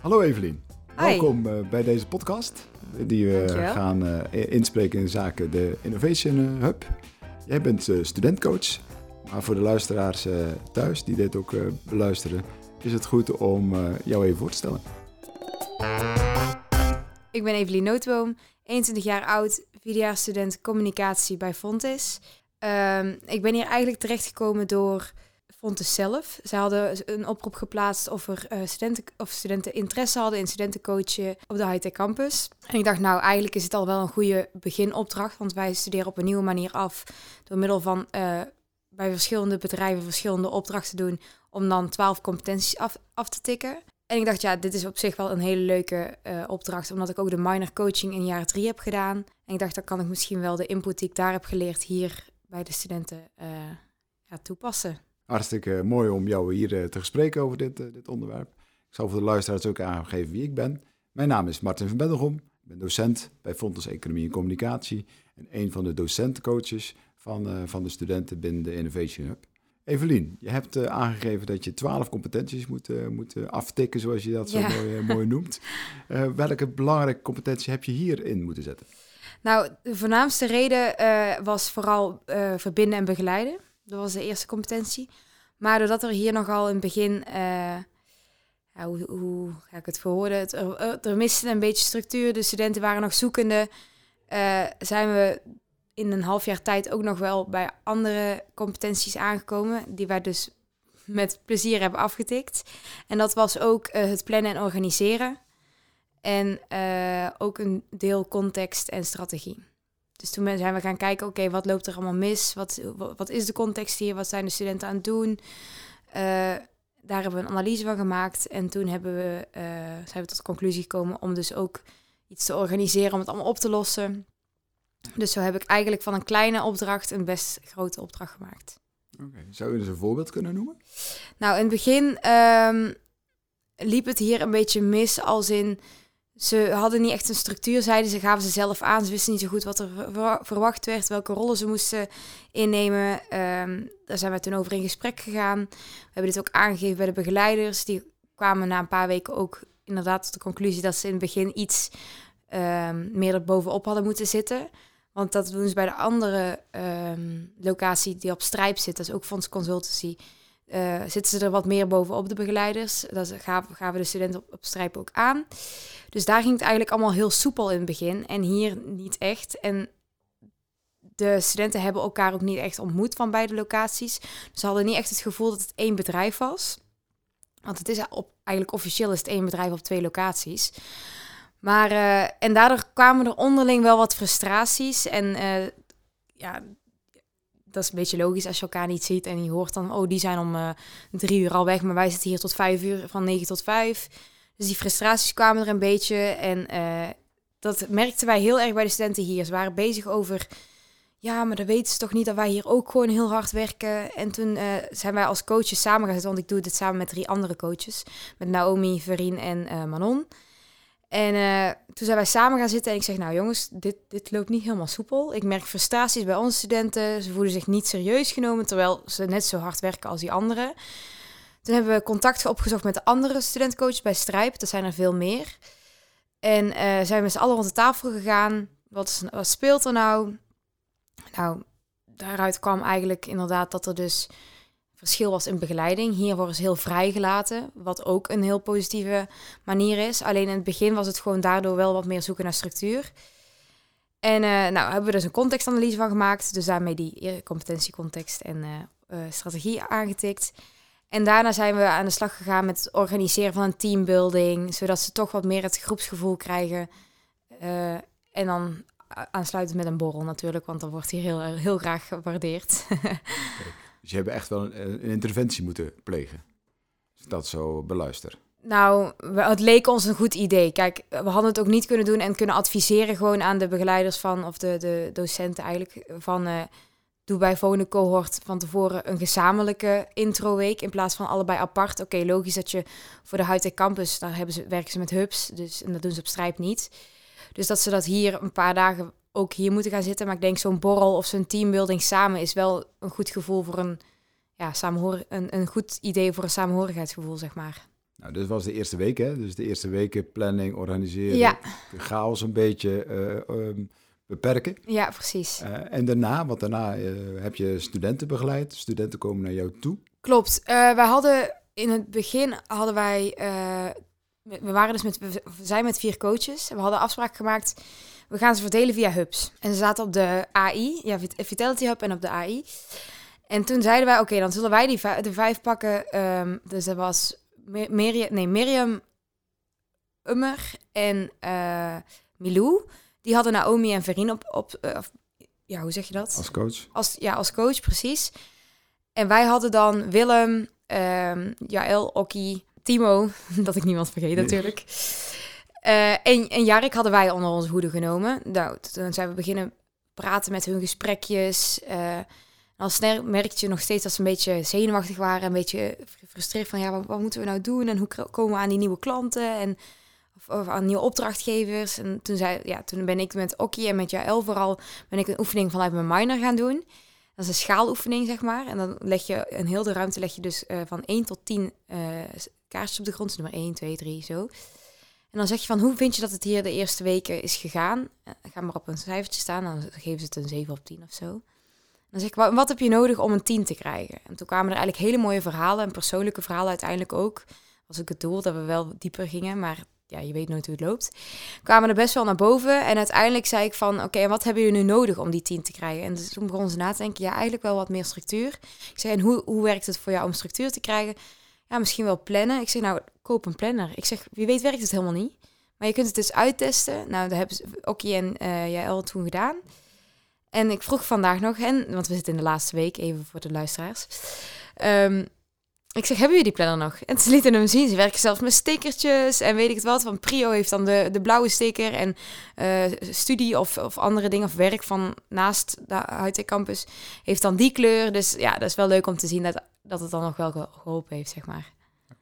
Hallo Evelien. Welkom uh, bij deze podcast die we gaan uh, inspreken in zaken de Innovation Hub. Jij bent studentcoach, maar voor de luisteraars thuis die dit ook beluisteren, is het goed om jou even voor te stellen. Ik ben Evelien Nootboom, 21 jaar oud, vierdejaarsstudent communicatie bij Fontis. Um, ik ben hier eigenlijk terechtgekomen door Fontes zelf. Ze hadden een oproep geplaatst of er uh, studenten, of studenten interesse hadden in studentencoachen op de high-tech campus. En ik dacht, nou, eigenlijk is het al wel een goede beginopdracht, want wij studeren op een nieuwe manier af door middel van uh, bij verschillende bedrijven verschillende opdrachten doen om dan 12 competenties af, af te tikken. En ik dacht, ja, dit is op zich wel een hele leuke uh, opdracht, omdat ik ook de minor coaching in jaar drie heb gedaan. En ik dacht, dan kan ik misschien wel de input die ik daar heb geleerd hier bij de studenten ja, toepassen. Hartstikke mooi om jou hier eh, te gespreken over dit, eh, dit onderwerp. Ik zal voor de luisteraars ook aangeven wie ik ben. Mijn naam is Martin van Bendelgom. Ik ben docent bij Fontes Economie en Communicatie en een van de docentencoaches van, uh, van de studenten binnen de Innovation Hub. Evelien, je hebt uh, aangegeven dat je twaalf competenties moet, uh, moet aftikken, zoals je dat zo mooi, mooi, noemt. welke belangrijke competentie heb je hierin moeten zetten? Nou, de voornaamste reden was vooral verbinden en begeleiden. Dat was de eerste competentie. Maar doordat er hier nogal in het begin, ja, hoe, hoe, ga ik het verwoorden? Er, miste een beetje structuur. De studenten waren nog zoekende. Uh, zijn we in een half jaar tijd ook nog wel bij andere competenties aangekomen. Die wij dus met plezier hebben afgetikt. En dat was ook uh, het plannen en organiseren. En ook een deel context en strategie. Dus toen zijn we gaan kijken, oké, wat loopt er allemaal mis? Wat, wat is de context hier? Wat zijn de studenten aan het doen? Uh, daar hebben we een analyse van gemaakt. En toen hebben we, uh, zijn we tot de conclusie gekomen om dus ook iets te organiseren om het allemaal op te lossen. Dus zo heb ik eigenlijk van een kleine opdracht een best grote opdracht gemaakt. Oké, Zou je dus een voorbeeld kunnen noemen? Nou, in het begin um, liep het hier een beetje mis als in ze hadden niet echt een structuur, zeiden ze, gaven ze zelf aan. Ze wisten niet zo goed wat er verwacht werd, welke rollen ze moesten innemen. Um, daar zijn we toen over in gesprek gegaan. We hebben dit ook aangegeven bij de begeleiders. Die kwamen na een paar weken ook inderdaad tot de conclusie dat ze in het begin iets um, meer er bovenop hadden moeten zitten. Want dat doen ze bij de andere um, locatie die op Strijp zit, dat is ook Fonds Consultancy. Uh, zitten ze er wat meer bovenop de begeleiders. Dat gaven, gaven de studenten op, op ook aan. Dus daar ging het eigenlijk allemaal heel soepel in het begin en hier niet echt. En de studenten hebben elkaar ook niet echt ontmoet van beide locaties. Dus ze hadden niet echt het gevoel dat het één bedrijf was. Want het is op, eigenlijk officieel is het één bedrijf op twee locaties. Maar, uh, en daardoor kwamen er onderling wel wat frustraties. En uh, ja, dat is een beetje logisch als je elkaar niet ziet en je hoort dan, oh, die zijn om uh, drie uur al weg, maar wij zitten hier tot vijf uur, van negen tot vijf. Dus die frustraties kwamen er een beetje. En uh, dat merkten wij heel erg bij de studenten hier. Ze waren bezig over, ja, maar dan weten ze toch niet dat wij hier ook gewoon heel hard werken. En toen uh, zijn wij als coaches samen gaan zitten, want ik doe dit samen met drie andere coaches. Met Naomi, Verien en Manon. En uh, toen zijn wij samen gaan zitten en ik zeg, nou jongens, dit, dit loopt niet helemaal soepel. Ik merk frustraties bij onze studenten. Ze voelen zich niet serieus genomen, terwijl ze net zo hard werken als die anderen. Toen hebben we contact opgezocht met de andere studentcoaches bij Strijp. Dat zijn er veel meer. En uh, zijn we met z'n allen rond de tafel gegaan. Wat, wat speelt er nou? Nou, daaruit kwam eigenlijk inderdaad dat er dus verschil was in begeleiding. Hier worden ze heel vrijgelaten, wat ook een heel positieve manier is. Alleen in het begin was het gewoon daardoor wel wat meer zoeken naar structuur. En uh, nou hebben we dus een contextanalyse van gemaakt. Dus daarmee die competentiecontext en uh, strategie aangetikt. En daarna zijn we aan de slag gegaan met het organiseren van een teambuilding, zodat ze toch wat meer het groepsgevoel krijgen. En dan aansluitend met een borrel natuurlijk, want dat wordt hier heel, heel graag gewaardeerd. Dus je hebt echt wel een, interventie moeten plegen, als ik dat zo beluister. Nou, het leek ons een goed idee. Kijk, we hadden het ook niet kunnen doen en kunnen adviseren gewoon aan de begeleiders van, of de, de docenten eigenlijk, van... Uh, doe bij volgende cohort van tevoren een gezamenlijke introweek in plaats van allebei apart. Oké, logisch dat je voor de Hightech Campus, daar hebben ze, werken ze met hubs, dus, en dat doen ze op Strijp niet. Dus dat ze dat hier een paar dagen ook hier moeten gaan zitten. Maar ik denk zo'n borrel of zo'n teambuilding samen is wel een goed gevoel voor een ja, samenhoor een, een goed idee voor een samenhorigheidsgevoel, zeg maar. Nou, dit was de eerste week, hè? Dus de eerste weken planning, organiseren, Ja. de chaos een beetje eh, ehm, beperken. Ja, precies. Eh, en daarna, want daarna eh, heb je studenten begeleid. Studenten komen naar jou toe. Klopt. Wij hadden in het begin hadden wij. we we waren dus met. We zijn met vier coaches. We hadden afspraak gemaakt. We gaan ze verdelen via hubs. En ze zaten op de AI, ja, Vit- Vitality Hub en op de AI. En toen zeiden wij, oké, dan zullen wij die de vijf pakken. Ehm, dus dat was Mi- Miriam, nee, Miriam Ummer en eh, Milou. Die hadden Naomi en Verin op, op eh, ja, hoe zeg je dat? Als coach. Als, ja, als coach, precies. En wij hadden dan Willem, ehm Jaël, Okkie, Timo, dat ik niemand vergeet Nee. natuurlijk. Eh, en, en Jarek hadden wij onder onze hoede genomen. Nou, toen zijn we beginnen praten met hun gesprekjes. eh al snel merkte je nog steeds dat ze een beetje zenuwachtig waren. Een beetje gefrustreerd van, ja, wat, moeten we nou doen? En hoe komen we aan die nieuwe klanten? En of, aan nieuwe opdrachtgevers. En toen, zei, ja, toen ben ik met Okkie en met Jaël vooral... ben ik een oefening vanuit mijn minor gaan doen. Dat is een schaaloefening, zeg maar. En dan leg je in heel de ruimte leg je dus eh, van 1 tot 10 eh kaartjes op de grond. Nummer 1, 2, 3, zo. En dan zeg je van, hoe vind je dat het hier de eerste weken is gegaan? Eh, ga maar op een cijfertje staan, dan geven ze het een 7 op 10 of zo. Dan zeg ik, "Wa- wat heb je nodig om een 10 te krijgen? En toen kwamen er eigenlijk hele mooie verhalen en persoonlijke verhalen uiteindelijk ook. Was ook het doel dat we wel dieper gingen, maar ja, je weet nooit hoe het loopt. Kwamen er best wel naar boven en uiteindelijk zei ik van, oké, en wat hebben jullie nu nodig om die 10 te krijgen? En dus toen begonnen ze na te denken, ja, eigenlijk wel wat meer structuur. Ik zei, en hoe, hoe werkt het voor jou om structuur te krijgen? Ja, misschien wel plannen. Ik zeg, nou, koop een planner. Ik zeg, wie weet werkt het helemaal niet. Maar je kunt het dus uittesten. Nou, dat hebben Okkie en eh Jaël toen gedaan. En ik vroeg vandaag nog hen, want we zitten in de laatste week, even voor de luisteraars. Ehm, ik zeg, hebben jullie die planner nog? En ze lieten hem zien. Ze werken zelfs met stickertjes en weet ik het wat. Want Prio heeft dan de, de blauwe sticker en eh, studie of, of andere dingen of werk van naast de Hightech Campus heeft dan die kleur. Dus ja, dat is wel leuk om te zien dat, dat het dan nog wel ge- geholpen heeft, zeg maar.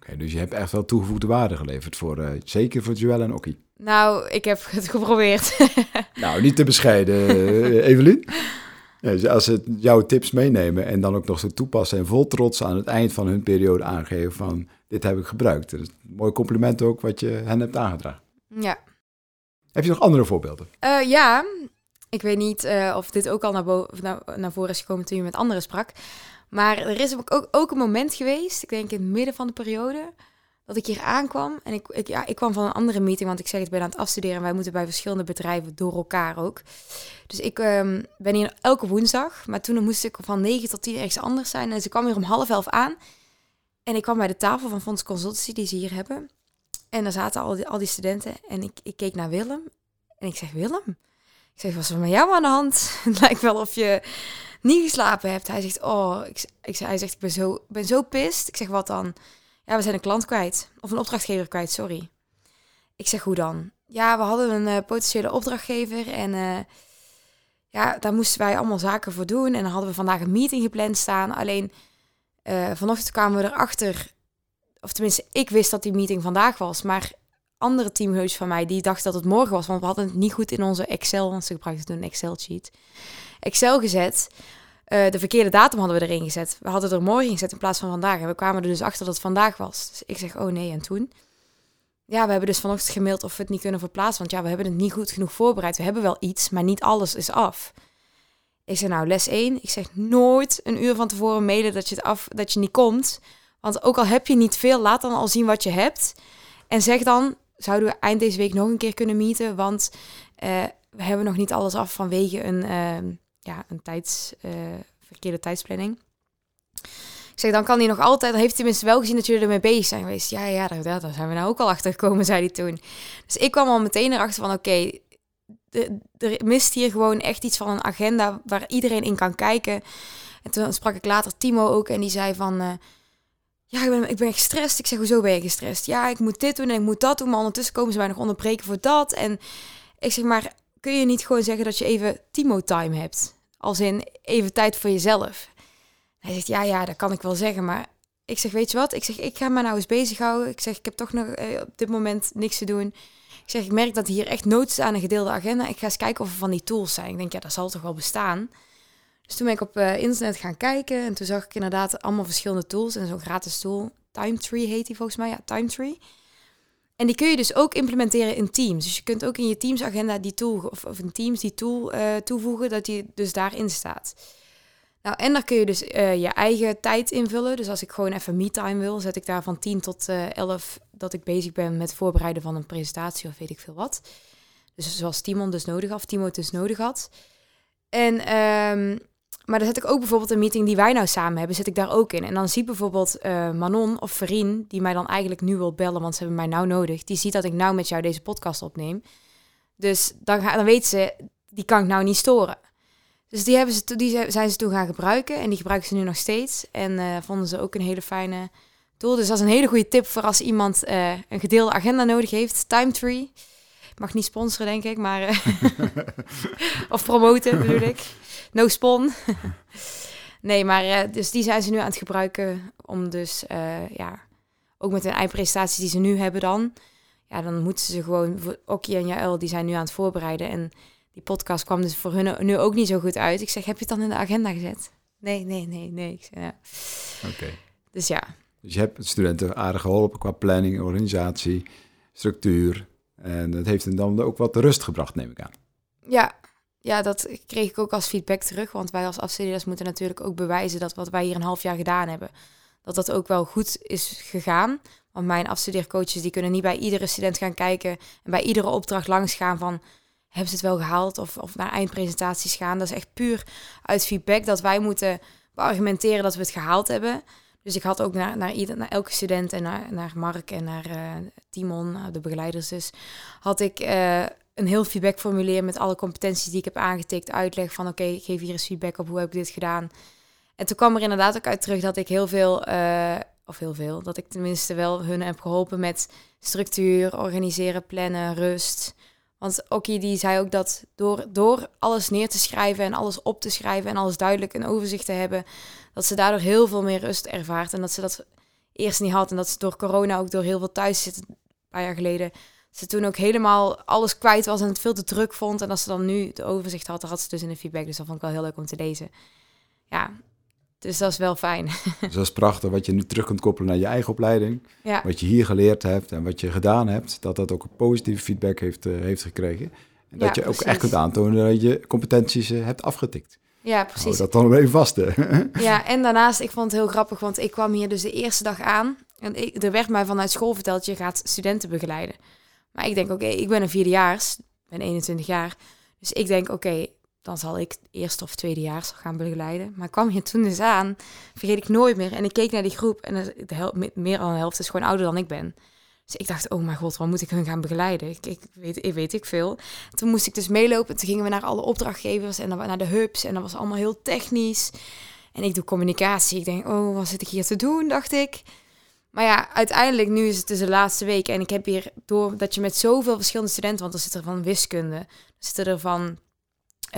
Oké, dus je hebt echt wel toegevoegde waarde geleverd voor, eh, zeker voor Joelle en Okkie. Nou, ik heb het geprobeerd. Nou, niet te bescheiden, eh, Evelien. Ja, dus als ze jouw tips meenemen en dan ook nog zo toepassen en vol trots aan het eind van hun periode aangeven van dit heb ik gebruikt. Dat is een mooi compliment ook wat je hen hebt aangedragen. ja. Heb je nog andere voorbeelden? Eh, ja, ik weet niet eh, of dit ook al naar, bo- of naar, naar voren is gekomen toen je met anderen sprak. Maar er is ook, ook, ook een moment geweest, ik denk in het midden van de periode, dat ik hier aankwam. En ik, ik, ja, ik kwam van een andere meeting, want ik zeg het, ben aan het afstuderen. En wij moeten bij verschillende bedrijven door elkaar ook. Dus ik ehm, ben hier elke woensdag. Maar toen moest ik van 9 tot 10 ergens anders zijn. En ze kwam hier om half elf aan. En ik kwam bij de tafel van Fonds Consultancy die ze hier hebben. En daar zaten al die, al die studenten. En ik, ik keek naar Willem. En ik zeg, Willem? Ik zeg, wat is er met jou aan de hand? Het lijkt wel of je niet geslapen hebt. Hij zegt, oh, ik, ik, hij zegt, ik ben zo, ben zo pist. Ik zeg, wat dan? Ja, we zijn een klant kwijt. Of een opdrachtgever kwijt, sorry. Ik zeg, hoe dan? Ja, we hadden een eh, potentiële opdrachtgever en eh, ja, daar moesten wij allemaal zaken voor doen. En dan hadden we vandaag een meeting gepland staan. Alleen eh, vanochtend kwamen we erachter, of tenminste, ik wist dat die meeting vandaag was, maar andere teamheus van mij die dachten dat het morgen was, want we hadden het niet goed in onze Excel, want ze gebruikten een Excel sheet, Excel gezet. Eh, de verkeerde datum hadden we erin gezet. We hadden er morgen gezet in plaats van vandaag. En we kwamen er dus achter dat het vandaag was. Dus ik zeg, oh nee, en toen? Ja, we hebben dus vanochtend gemaild of we het niet kunnen verplaatsen. Want ja, we hebben het niet goed genoeg voorbereid. We hebben wel iets, maar niet alles is af. Ik zeg, nou, les 1. Ik zeg, nooit een uur van tevoren mailen dat je, het af, dat je niet komt. Want ook al heb je niet veel, laat dan al zien wat je hebt. En zeg dan, zouden we eind deze week nog een keer kunnen meeten? Want eh, we hebben nog niet alles af vanwege een, ehm, ja, een tijds, eh, verkeerde tijdsplanning. Ik zeg, dan kan hij nog altijd, heeft hij tenminste wel gezien dat jullie ermee bezig zijn geweest. Ja, ja, daar, zijn we nou ook al achter gekomen, zei hij toen. Dus ik kwam al meteen erachter van, oké, er mist hier gewoon echt iets van een agenda waar iedereen in kan kijken. En toen sprak ik later Timo ook en die zei van... eh, ja, ik ben, ik ben gestrest. Ik zeg, hoezo ben je gestrest? Ja, ik moet dit doen en ik moet dat doen. Maar ondertussen komen ze mij nog onderbreken voor dat. En ik zeg, maar kun je niet gewoon zeggen dat je even Timo-time hebt? Als in even tijd voor jezelf. Hij zegt, ja, ja, dat kan ik wel zeggen. Maar ik zeg, weet je wat? Ik zeg, ik ga me nou eens bezighouden. Ik zeg, ik heb toch nog eh, op dit moment niks te doen. Ik zeg, ik merk dat hier echt nood is aan een gedeelde agenda. Ik ga eens kijken of er van die tools zijn. Ik denk, ja, dat zal toch wel bestaan. Dus toen ben ik op eh, internet gaan kijken en toen zag ik inderdaad allemaal verschillende tools en zo'n gratis tool. Timetree heet die volgens mij, ja, Timetree. En die kun je dus ook implementeren in Teams. Dus je kunt ook in je Teams agenda die tool, of, of in Teams die tool uh, toevoegen, dat die dus daarin staat. Nou, en dan kun je dus uh, je eigen tijd invullen. Dus als ik gewoon even me-time wil, zet ik daar van 10 tot uh, 11 dat ik bezig ben met voorbereiden van een presentatie of weet ik veel wat. Dus zoals Timon dus nodig had, Timo dus nodig had. En, um, maar dan zet ik ook bijvoorbeeld een meeting die wij nou samen hebben, zet ik daar ook in. En dan ziet bijvoorbeeld uh, Manon of Verien, die mij dan eigenlijk nu wil bellen, want ze hebben mij nou nodig. Die ziet dat ik nou met jou deze podcast opneem. Dus dan, ga, dan weet ze, die kan ik nou niet storen. Dus die, hebben ze, die zijn ze toen gaan gebruiken en die gebruiken ze nu nog steeds. En uh, vonden ze ook een hele fijne tool. Dus dat is een hele goede tip voor als iemand uh, een gedeelde agenda nodig heeft. Timetree. Mag niet sponsoren, denk ik, maar... Uh, of promoten, bedoel ik. No spon. nee, maar dus die zijn ze nu aan het gebruiken om dus, ja... Ook met hun eindpresentaties die ze nu hebben dan... Ja, dan moeten ze gewoon... Okkie en Jaël, die zijn nu aan het voorbereiden en die podcast kwam dus voor hun nu ook niet zo goed uit. Ik zeg, heb je het dan in de agenda gezet? Nee, nee, nee, nee. Ik zeg, ja. Oké. Okay. Dus ja. Dus je hebt studenten aardig geholpen qua planning, organisatie, structuur. En dat heeft hen dan ook wat rust gebracht, neem ik aan. Ja, ja, dat kreeg ik ook als feedback terug. Want wij als afstudeerders moeten natuurlijk ook bewijzen dat wat wij hier een half jaar gedaan hebben, dat dat ook wel goed is gegaan. Want mijn afstudeercoaches die kunnen niet bij iedere student gaan kijken en bij iedere opdracht langs gaan van hebben ze het wel gehaald of, of naar eindpresentaties gaan. Dat is echt puur uit feedback dat wij moeten beargumenteren dat we het gehaald hebben. Dus ik had ook naar, naar, ieder, naar elke student en naar, naar Mark en naar uh, Timon, de begeleiders dus, had ik uh, een heel feedbackformulier met alle competenties die ik heb aangetikt, uitleg van oké, geef hier eens feedback op hoe heb ik dit gedaan. En toen kwam er inderdaad ook uit terug dat ik heel veel, of heel veel, dat ik tenminste wel hun heb geholpen met structuur, organiseren, plannen, rust. Want Oki die zei ook dat door, door alles neer te schrijven en alles op te schrijven en alles duidelijk een overzicht te hebben, dat ze daardoor heel veel meer rust ervaart. En dat ze dat eerst niet had. En dat ze door corona ook door heel veel thuis zitten, een paar jaar geleden, ze toen ook helemaal alles kwijt was en het veel te druk vond. En als ze dan nu de overzicht had, dan had ze dus in de feedback. Dus dat vond ik wel heel leuk om te lezen. Ja, dus dat is wel fijn. Dus dat is prachtig wat je nu terug kunt koppelen naar je eigen opleiding. Ja. Wat je hier geleerd hebt en wat je gedaan hebt. Dat dat ook een positieve feedback heeft, uh, heeft gekregen. En dat Ja, je ook echt kunt aantonen dat je competenties uh, hebt afgetikt. Ja, precies. dat dan even vast. Hè? Ja, en daarnaast, ik vond het heel grappig, want ik kwam hier dus de eerste dag aan. En ik, er werd mij vanuit school verteld, je gaat studenten begeleiden. Maar ik denk, oké, ik ben een vierdejaars, ben 21 jaar. Dus ik denk, oké, dan zal ik eerste of tweedejaars gaan begeleiden. Maar kwam hier toen dus aan, vergeet ik nooit meer. En ik keek naar die groep en de hel- meer dan de helft is gewoon ouder dan ik ben. Dus ik dacht, oh mijn god, wat moet ik hun gaan begeleiden? Ik, ik, weet, ik weet ik veel. Toen moest ik dus meelopen. Toen gingen we naar alle opdrachtgevers en naar de hubs. En dat was allemaal heel technisch. En ik doe communicatie. Ik denk, oh, wat zit ik hier te doen, dacht ik. Maar ja, uiteindelijk, nu is het dus de laatste week. En ik heb hier, door dat je met zoveel verschillende studenten... want er zitten er van wiskunde, er zitten er van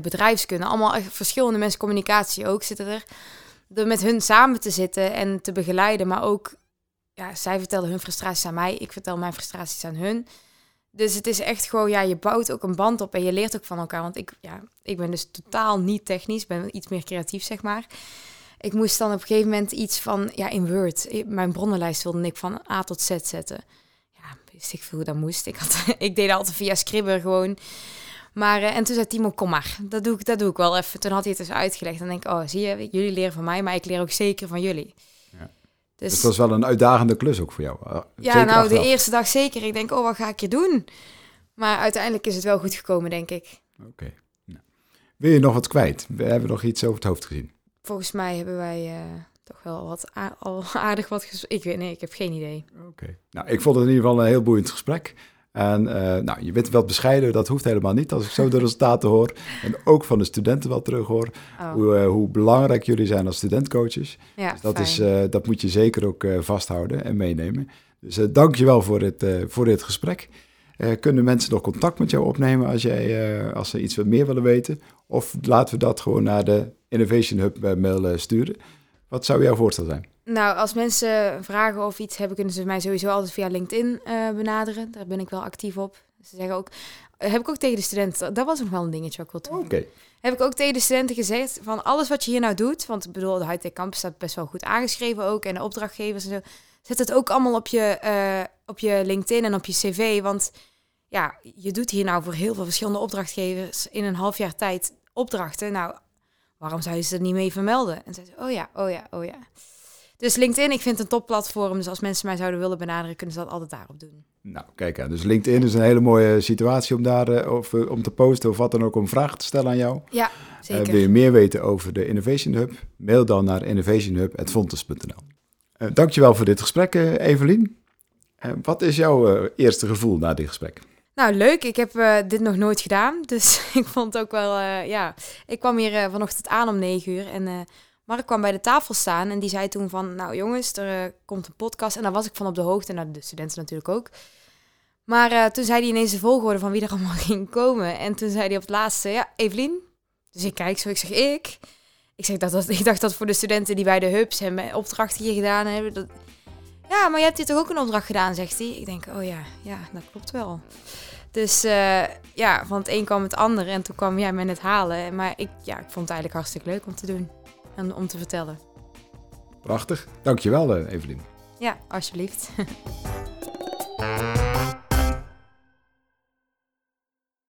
bedrijfskunde... allemaal verschillende mensen, communicatie ook zitten er. Door met hun samen te zitten en te begeleiden. Maar ook, ja, zij vertelden hun frustraties aan mij. Ik vertel mijn frustraties aan hun. Dus het is echt gewoon, ja, je bouwt ook een band op en je leert ook van elkaar. Want ik, ja, ik ben dus totaal niet technisch, ben iets meer creatief, zeg maar. Ik moest dan op een gegeven moment iets van, ja, in Word, mijn bronnenlijst wilde ik van A tot Z zetten. Ja, wist ik veel hoe dat moest. Ik, had, ik deed altijd via Scribbr gewoon. Maar, eh, en toen zei Timo, kom maar, dat doe, ik, dat doe ik wel even. Toen had hij het dus uitgelegd. Dan denk ik, oh, zie je, jullie leren van mij, maar ik leer ook zeker van jullie. Ja. Dus, Dus dat is wel een uitdagende klus ook voor jou. Uh, ja, zeker nou, de eerste dag zeker. Ik denk, oh, wat ga ik hier doen? Maar uiteindelijk is het wel goed gekomen, denk ik. Oké. Nou. Wil je nog wat kwijt? We hebben nog iets over het hoofd gezien. Volgens mij hebben wij eh, toch wel wat al aardig wat Ik weet, nee, ik heb geen idee. Oké. Nou, ik vond het in ieder geval een heel boeiend gesprek. En eh, nou, je bent wel bescheiden, dat hoeft helemaal niet als ik zo de resultaten hoor. En ook van de studenten wel terug hoor. Oh, Hoe, eh, hoe belangrijk jullie zijn als studentcoaches. ja, Dus dat, fijn. is, eh, dat moet je zeker ook vasthouden en meenemen. Dus eh dank je wel voor dit, voor dit gesprek. Kunnen mensen nog contact met jou opnemen als, jij, als ze iets wat meer willen weten? Of laten we dat gewoon naar de Innovation Hub mail sturen? Wat zou jouw voorstel zijn? Nou, als mensen vragen of iets hebben, kunnen ze mij sowieso altijd via LinkedIn eh, benaderen. Daar ben ik wel actief op. Ze zeggen ook, heb ik ook tegen de studenten, dat was nog wel een dingetje wat ik wil Oké. doen. Heb ik ook tegen de studenten gezegd van alles wat je hier nou doet, want ik bedoel, de Hightech Campus staat best wel goed aangeschreven ook en de opdrachtgevers en zo. Zet het ook allemaal op je, eh, op je LinkedIn en op je cv, want ja, je doet hier nou voor heel veel verschillende opdrachtgevers in een half jaar tijd opdrachten. Nou, waarom zou je ze er niet mee vermelden? En zei ze, oh ja, oh ja, oh ja. Dus LinkedIn, ik vind het een topplatform. Dus als mensen mij zouden willen benaderen, kunnen ze dat altijd daarop doen. Nou, kijk aan. Dus LinkedIn is een hele mooie situatie om daar eh, of, eh, om te posten of wat dan ook om vragen te stellen aan jou. Ja, Eh, zeker. wil je meer weten over de Innovation Hub? Mail dan naar innovationhub.fontes.nl. Dankjewel voor dit gesprek, Evelien. Wat is jouw eerste gevoel na dit gesprek? Nou, leuk. Ik heb dit nog nooit gedaan. Dus ik vond ook wel, ja. Ik kwam hier vanochtend aan om negen uur. En Mark kwam bij de tafel staan. En die zei toen van, nou jongens, er eh, komt een podcast. En daar was ik van op de hoogte. En de studenten natuurlijk ook. Maar eh, toen zei hij ineens de volgorde van wie er allemaal ging komen. En toen zei hij op het laatste, ja, Evelien. Dus ik kijk zo, ik zeg ik. Ik, zeg, dat, dat, ik dacht dat voor de studenten die bij de hubs en bij opdrachten hier gedaan hebben. Dat... Ja, maar je hebt hier toch ook een opdracht gedaan, zegt hij. Ik denk, oh ja, ja, dat klopt wel. Dus eh, ja, van het een kwam het ander en toen kwam jij me net halen. Maar ik, ja, ik vond het eigenlijk hartstikke leuk om te doen en om te vertellen. Prachtig. Dankjewel, eh, Evelien. Ja, alsjeblieft.